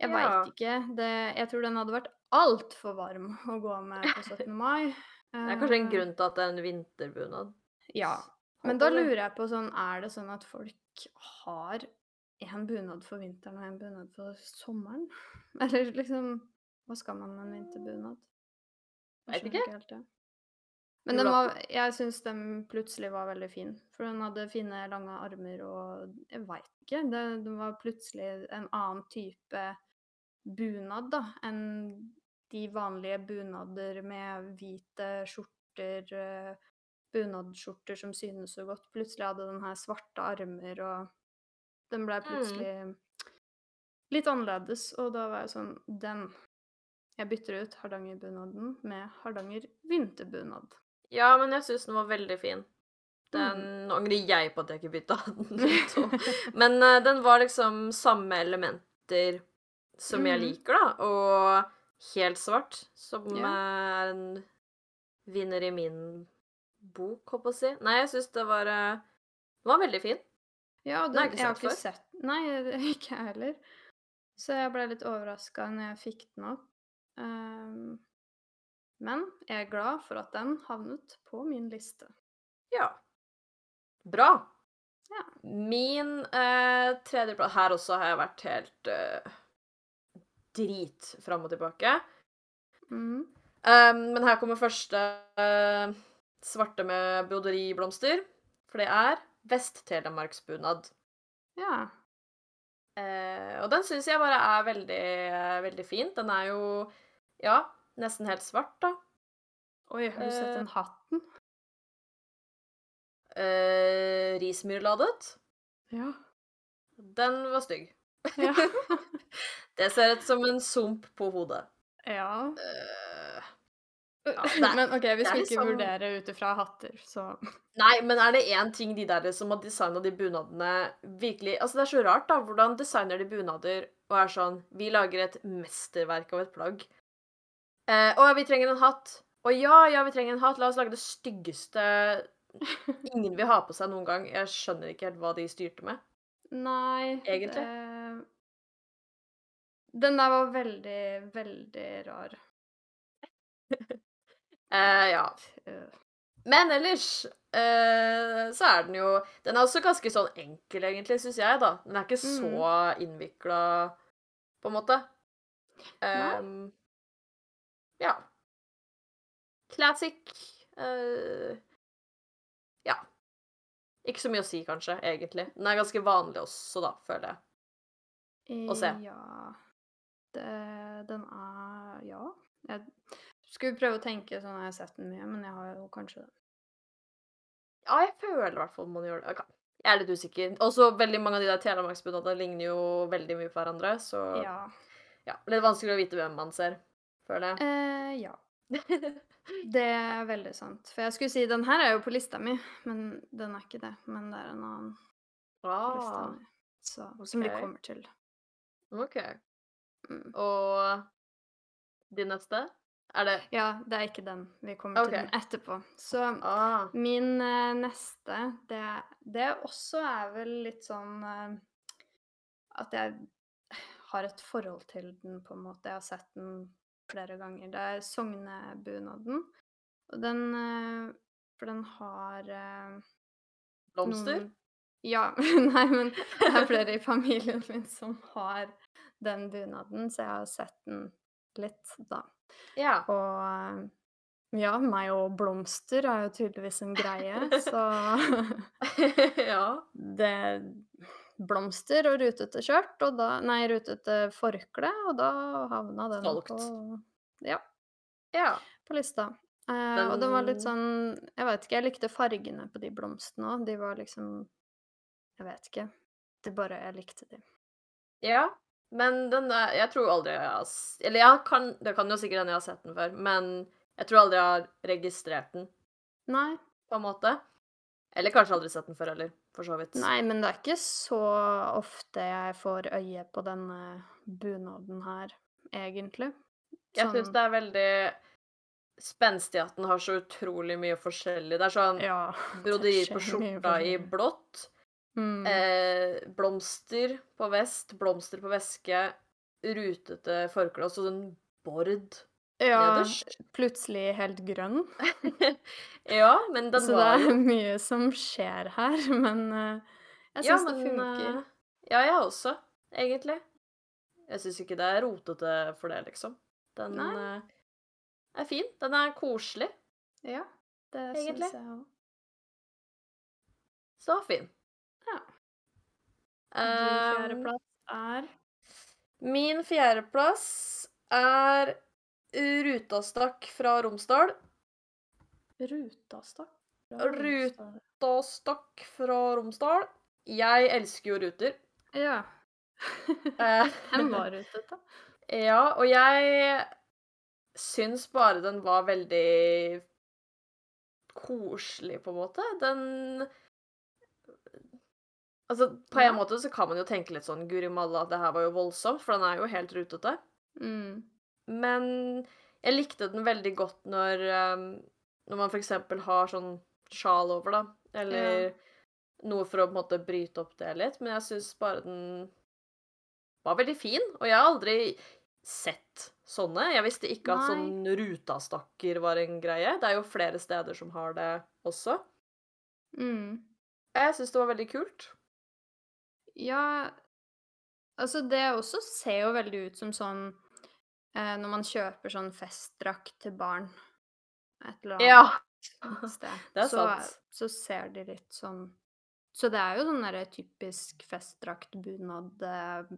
Jeg Ja. veit ikke. Det, jeg tror den hadde vært altfor varm å gå med på 17. mai. Det er kanskje en Eh, grunn til at det er en vinterbunad. Ja. Men da lurer jeg på sånn, er det sånn at folk har en bunad for vinteren og en bunad for sommeren? Eller liksom Hva skal man med en vinterbunad? Vet skjønner ikke. helt det. Men den var, jeg syns den plutselig var veldig fin. For den hadde fine, lange armer og Jeg veit ikke. Det, den var plutselig en annen type bunad, da, enn de vanlige bunader med hvite skjorter, bunadskjorter bunadsskjorter som synes så godt. Plutselig hadde den her svarte armer, og den blei plutselig litt annerledes. Og da var jeg sånn Den. Jeg bytter ut Hardangerbunaden med Hardanger vinterbunad. Ja, men jeg syns den var veldig fin. Den Mm. Angrer jeg på at jeg ikke bytta den Men uh, den var liksom samme elementer som jeg Mhm. liker, da. Og helt svart, som Ja. er en vinner i min bok, håper jeg å si. Nei, jeg syns det var uh, Den var veldig fin. Ja, og Den har jeg ikke jeg har sett ikke før. Nei, ikke jeg heller. Så jeg ble litt overraska når jeg fikk den opp. Ehm, men jeg er glad for at den havnet på min liste. Ja. Bra. Ja. Min eh, tredjeplass Her også har jeg vært helt eh, drit fram og tilbake. Mm. Um, men her kommer første uh, svarte med broderiblomster. For det er Vest-Telemarksbunad. Ja. Uh, og den syns jeg bare er veldig, eh, veldig fin. Den er jo, ja, nesten helt svart, da. Oi, har du sett Eh. den hatten? Eh, Rismyrladet. Ja. Den var stygg. Ja. Det ser ut som en sump på hodet. ja. Eh, Ja, er- men OK, vi skal ikke liksom- vurdere ut ifra hatter, så Nei, men er det én ting de der som har designa de bunadene virkelig Altså, det er så rart, da. Hvordan designer de bunader og er sånn Vi lager et mesterverk av et plagg. Eh, å, vi trenger en hatt. Å ja, ja, vi trenger en hatt. La oss lage det styggeste ingen vil ha på seg noen gang. Jeg skjønner ikke helt hva de styrte med. Nei Egentlig? det- Den der var veldig, veldig rar. Eh, ja. Men ellers eh, så er den jo Den er også ganske sånn enkel, egentlig, syns jeg, da. Den er ikke så innvikla, på en måte. Nei. Ja. Classic. uh, ja. Ikke så mye å si, kanskje, egentlig. Den er ganske vanlig også, da, føler jeg. Å se. Ja det, Den er Ja. Jeg skulle prøve å tenke sånn jeg har sett den mye, men jeg har jo kanskje det. Ja, jeg føler i hvert fall man gjør det. Okay. Jeg er litt usikker. Også veldig mange av de der telemarksbunadene ligner jo veldig mye på hverandre, så Ja. ja, litt vanskelig å vite hvem man ser, føler jeg. Eh, ja. Det er veldig sant. For jeg skulle si den her er jo på lista mi, men den er ikke det. Men det er en annen på lista ah, mi. Så, Som vi kommer til. OK. Mm. Og din neste? Er det Ja, det er ikke den. Vi kommer okay. til den etterpå. Så Ah. min uh, neste, det, det også er vel litt sånn uh, At jeg har et forhold til den, på en måte. Jeg har sett den flere ganger. Det er Sognebunaden. Og den eh, For den har eh, Blomster? noen- Ja. Nei, men det er flere i familien min som har den bunaden, så jeg har sett den litt, da. Ja. Og ja, meg og blomster er jo tydeligvis en greie, så ja. det Blomster og rutete skjørt, og da Nei, rutete forkle, og da havna den Solgt. på Ja, Ja. på lista. Eh, og den var litt sånn Jeg vet ikke, jeg likte fargene på de blomstene òg. De var liksom Jeg vet ikke. Det bare Jeg likte de. ja. Men den er Jeg tror aldri jeg har Eller jeg kan, det kan jo sikkert hende jeg har sett den før, men jeg tror aldri jeg har registrert den, Nei, på en måte. Eller kanskje aldri sett den før heller, for så vidt. Nei, men det er ikke så ofte jeg får øye på denne bunaden her, egentlig. Jeg Sånn- syns det er veldig spenstig at den har så utrolig mye forskjellig. Det er sånn Ja. broderi på skjorta i blått, Mm. eh, blomster på vest, blomster på veske, rutete forkle, og så en bord Ja, nederst. plutselig helt grønn. Ja, men den Så det er mye som skjer her, men uh, jeg Ja, syns det men funker. eh, Ja, jeg også, egentlig. Jeg syns ikke det er rotete for det, liksom. Den eh, er fin. Den er koselig. Ja, det syns jeg òg. Så fin. Ja. Min Din fjerdeplass er Min fjerdeplass er Rutastakk fra Romsdal. Ruta stakk? Ruta stakk fra Romsdal. Jeg elsker jo ruter. Ja. Eh, Den var rutete. Ja, og jeg syns bare den var veldig koselig, på en måte. Den Altså, på en måte så kan man jo tenke litt sånn Guri malla, det her var jo voldsomt, for den er jo helt rutete. Mm. Men jeg likte den veldig godt når um, Når man eksempel har sånn sjal over, da. Eller Ja. noe for å på en måte bryte opp det litt. Men jeg syns bare den var veldig fin. Og jeg har aldri sett sånne. Jeg visste ikke at sånn rutastakker var en greie. Det er jo flere steder som har det også. Mm. Jeg syns det var veldig kult. Ja, altså det også ser jo veldig ut som sånn eh, når man kjøper sånn festdrakt til barn et eller annet Ja, sted, det er så, sant. så ser de litt sånn Så det er jo sånn derre typisk festdrakt, bunad eh,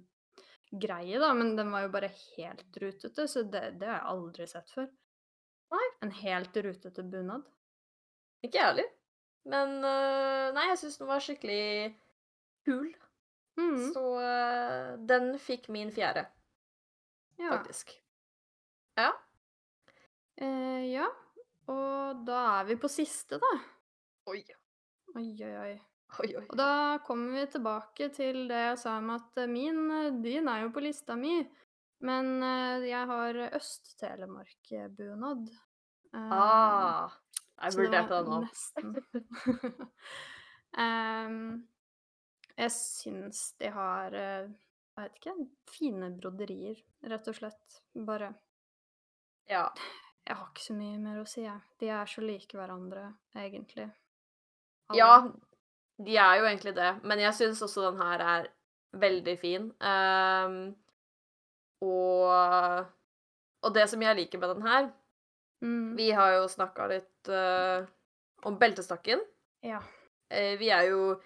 da, men den var jo bare helt rutete, så det, det har jeg aldri sett før. Nei. En helt rutete bunad. Ikke jeg heller. Men uh, nei, jeg syns den var skikkelig kul. Mm, Så uh, den fikk min fjerde, ja. faktisk. Ja. Eh, ja. Og da er vi på siste, da. Oi. Oi, oi, oi. Oi, oi. Og da kommer vi tilbake til det jeg sa om at eh, min eh, din er jo på lista mi, men eh, jeg har Øst-Telemark-bunad. Eh, Ah, jeg burde vurderte den nå. Nesten. um, jeg syns de har eh, Jeg vet ikke fine broderier, rett og slett. Bare Ja. Jeg har ikke så mye mer å si, jeg. De er så like hverandre, egentlig. Alle. ja, de er jo egentlig det. Men jeg syns også den her er veldig fin. Um, og, og det som jeg liker med den her Mm, Vi har jo snakka litt uh, om beltestakken. ja. Uh, vi er jo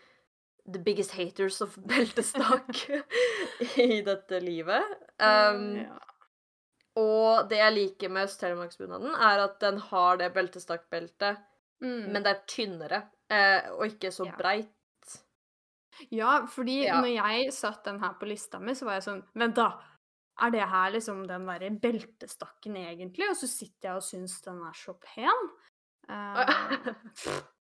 the biggest haters of beltestakk i dette livet. Um, ja. Og det jeg liker med Øst-Telemarksbunaden, er at den har det beltestakkbeltet, Mm. men det er tynnere eh, og ikke så Ja. breit. Ja, fordi Ja. når jeg satt den her på lista mi, så var jeg sånn Vent, da! Er det her liksom den derre beltestakken egentlig? Og så sitter jeg og syns den er så pen. Uh,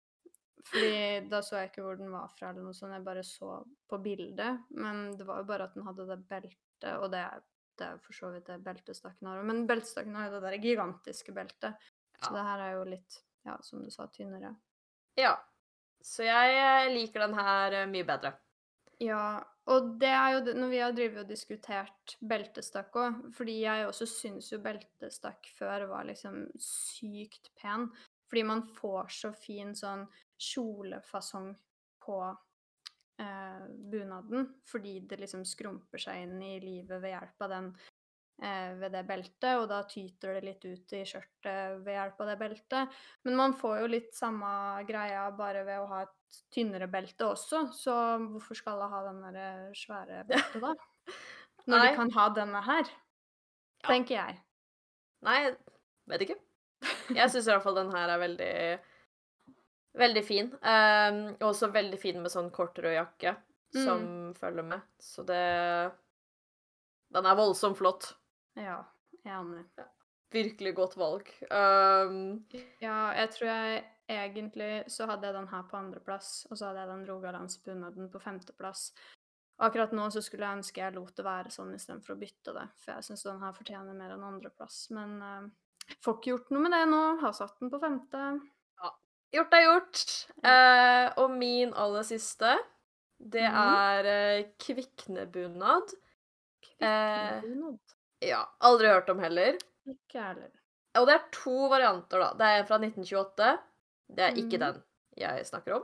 fordi da så jeg ikke hvor den var fra, eller noe sånt. Jeg bare så på bildet. Men det var jo bare at den hadde det beltet, og det, er- det er for så vidt det beltestakken har. Men beltestakken har jo det der gigantiske beltet. Så det her er jo litt, ja, som du sa, tynnere. ja. Så jeg eh, liker den her eh, mye bedre. Ja, og det er jo det når vi har drevet og diskutert beltestakk òg, fordi jeg også syns jo beltestakk før var liksom sykt pen. Fordi man får så fin sånn kjolefasong på eh, bunaden, fordi det liksom skrumper seg inn i livet ved hjelp av den eh, ved det beltet, og da tyter det litt ut i skjørtet ved hjelp av det beltet. Men man får jo litt samme greia bare ved å ha et tynnere belte også, så hvorfor skal jeg ha den der svære beltet da? Når Nei. de kan ha denne her, Ja. tenker jeg. Nei, vet ikke. Jeg syns i hvert fall den her er veldig Veldig fin. Um, og også veldig fin med sånn kort rød jakke som følger med. Så det Den er voldsomt flott. Ja, jeg aner. Ja, Virkelig godt valg. Um, Ja, jeg tror jeg egentlig så hadde jeg den her på andreplass, og så hadde jeg den rogalandsbunaden på femteplass. Akkurat nå så skulle jeg ønske jeg lot det være sånn istedenfor å bytte det, for jeg syns den her fortjener mer enn andreplass. Men uh, får ikke gjort noe med det nå. Har satt den på femte. Gjort er gjort. Eh, og min aller siste, det Mhm. er eh, kviknebunad. Eh, Bunad. ja. Aldri hørt om heller. Ikke heller. Og det er to varianter, da. Det er en fra 1928. Det er ikke Mhm. den jeg snakker om.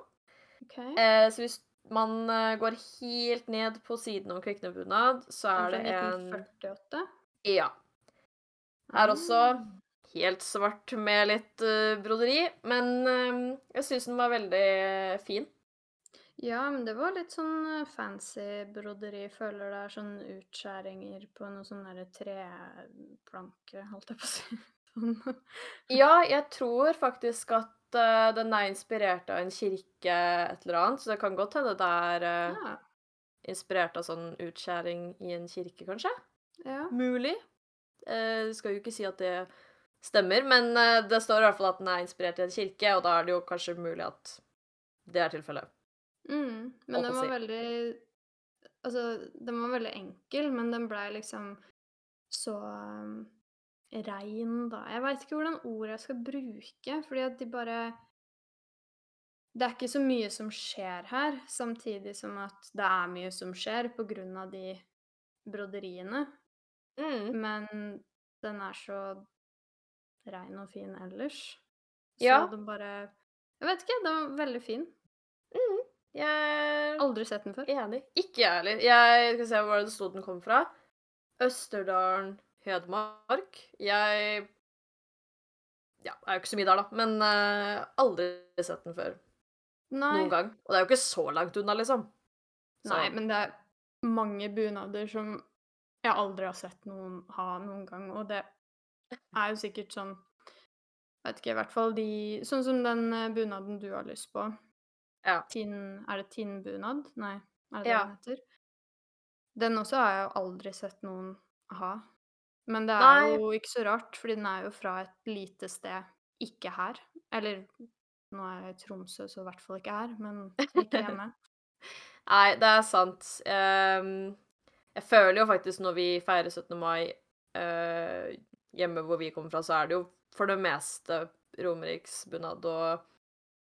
OK. Eh, så hvis man eh, går helt ned på siden om kviknebunad, så er det en 1948. Ja. Her også Ah. Helt svart med litt uh, broderi, men uh, jeg syns den var veldig fin. Ja, men det var litt sånn eh, fancy broderi. Føler det er sånn utskjæringer på noe sånn derre treplanke, holdt jeg på å si. Sånn. Ja, jeg tror faktisk at uh, den er inspirert av en kirke et eller annet, så det kan godt hende det er uh, Ja. inspirert av sånn utskjæring i en kirke, kanskje? ja. Mulig. Uh, skal jo ikke si at det stemmer, men eh, det står i hvert fall at den er inspirert i en kirke, og da er det jo kanskje mulig at det er tilfellet. Mm. Men den var veldig Altså, den var veldig enkel, men den blei liksom så um, rein, da. Jeg veit ikke hvordan ord jeg skal bruke, fordi at de bare Det er ikke så mye som skjer her, samtidig som at det er mye som skjer på grunn av de broderiene. Mm. Men den er så rein og fin ellers. Så Ja. den bare Jeg vet ikke, den var veldig fin. Jeg er Aldri sett den før. enig. Ikke jeg heller. Jeg skal se hvor det sto den kom fra. Østerdalen, Hedmark. Jeg Ja, jeg er jo ikke så mye der, da, men uh, aldri sett den før. Nei. Noen gang. Og det er jo ikke så langt unna, liksom. Så- Nei, men det er mange bunader som jeg aldri har sett noen ha noen gang, og det er jo sikkert sånn Vet ikke, i hvert fall de Sånn som den eh, bunaden du har lyst på. Ja. Tinn Er det tinnbunad? Nei, er det det den heter? Den også har jeg jo aldri sett noen ha. Men det er Nei. jo ikke så rart, fordi den er jo fra et lite sted ikke her. Eller nå er jeg i Tromsø, så i hvert fall ikke her, men ikke hjemme. Nei, det er sant. Um, jeg føler jo faktisk når vi feirer 17. mai eh, hjemme hvor vi kommer fra, så er det jo for det meste romeriksbunad og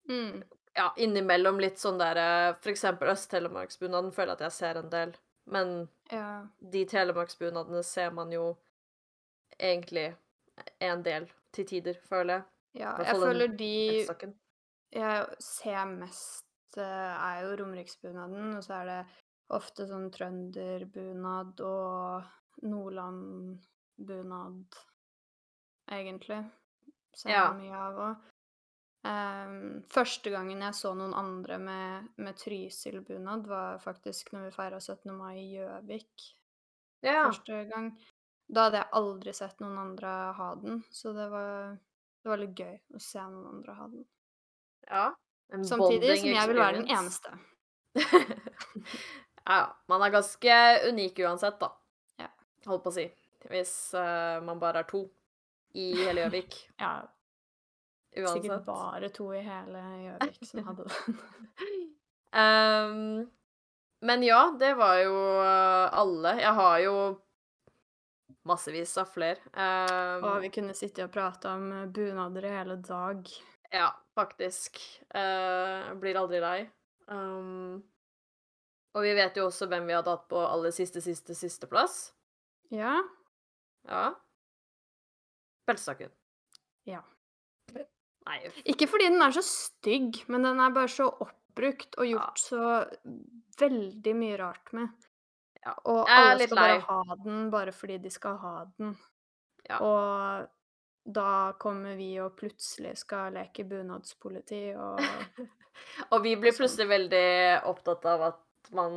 Mm. ja, innimellom litt sånn der For eksempel Øst-Telemarksbunaden føler jeg at jeg ser en del. Men Ja. de telemarksbunadene ser man jo egentlig en del til tider, føler jeg. Ja, jeg føler de Eldstakken. jeg ser mest, eh, er jo romeriksbunaden, og så er det ofte sånn trønderbunad og nordlandbunad, egentlig. Ser Ja. mye av òg. første gangen jeg så noen andre med, med Trysil-bunad, var faktisk når vi feira 17. mai i Gjøvik Ja. første gang. Da hadde jeg aldri sett noen andre ha den, så det var, det var litt gøy å se noen andre ha den. ja. En Samtidig som jeg vil være den eneste. ja, man er ganske unik uansett, da. Ja. Holdt på å si. Hvis uh, man bare er to i hele Gjøvik. Ja, sikkert bare to i hele Gjøvik som hadde den. um, men ja, det var jo eh, alle. Jeg har jo massevis av flere. Um, Og vi kunne sitte og prate om eh, bunader i hele dag. Ja, faktisk. Uh, blir aldri lei. Um, og vi vet jo også hvem vi hadde hatt på aller siste, siste, siste plass. Ja. Ja. Beltestakken. Ja. Nei, Ikke fordi den er så stygg, men den er bare så oppbrukt og gjort så veldig mye rart med. Ja, Og alle skal bare ha den bare fordi de skal ha den. Ja. Og da kommer vi og plutselig skal leke bunadspoliti og Og vi blir Sånn. plutselig veldig opptatt av at man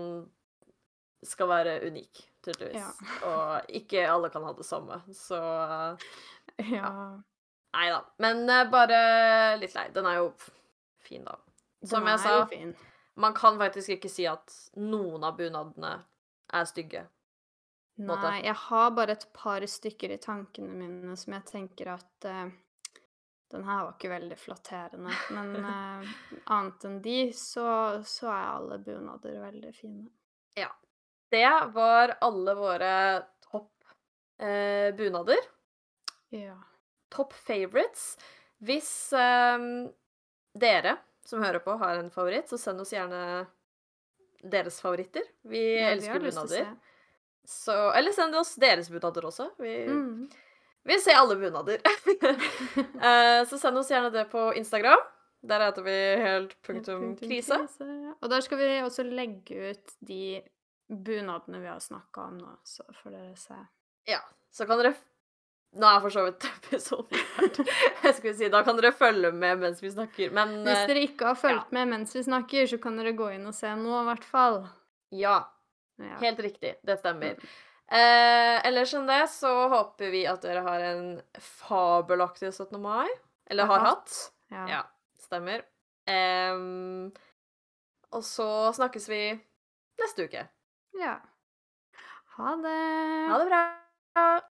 skal være unik, tydeligvis. Ja. Og ikke alle kan ha det samme, så Ja. Nei da. Men eh, bare litt lei. Den er jo fin, da. Som den jeg sa, man kan faktisk ikke si at noen av bunadene er stygge. måte. Nei, jeg har bare et par stykker i tankene mine som jeg tenker at uh, den her var ikke veldig flatterende. Men uh, annet enn de, så, så er alle bunader veldig fine. Det var alle våre topp eh, bunader. Ja. Topp favorites. Hvis eh, dere som hører på, har en favoritt, så send oss gjerne deres favoritter. Vi Ja, elsker å bunader. Så Eller send oss deres bunader også. Vi Mm. vi ser alle bunader. Eh, så send oss gjerne det på Instagram. Der heter vi helt punktum krise. ja. Og der skal vi også legge ut de bunadene vi har snakka om nå, så får dere se. Ja, så kan dere Nå er for så vidt episoden ferdig. Jeg skulle si, Da kan dere følge med mens vi snakker, men Hvis eh, dere ikke har fulgt med mens vi snakker, så kan dere gå inn og se nå, i hvert fall. ja. Ja. Helt riktig. Det stemmer. Mm. Eh, ellers enn det så håper vi at dere har en fabelaktig 17. mai. Eller har hatt. Ja. Ja, stemmer. Em, og så snakkes vi neste uke. Ja. Ha det. Ha det bra.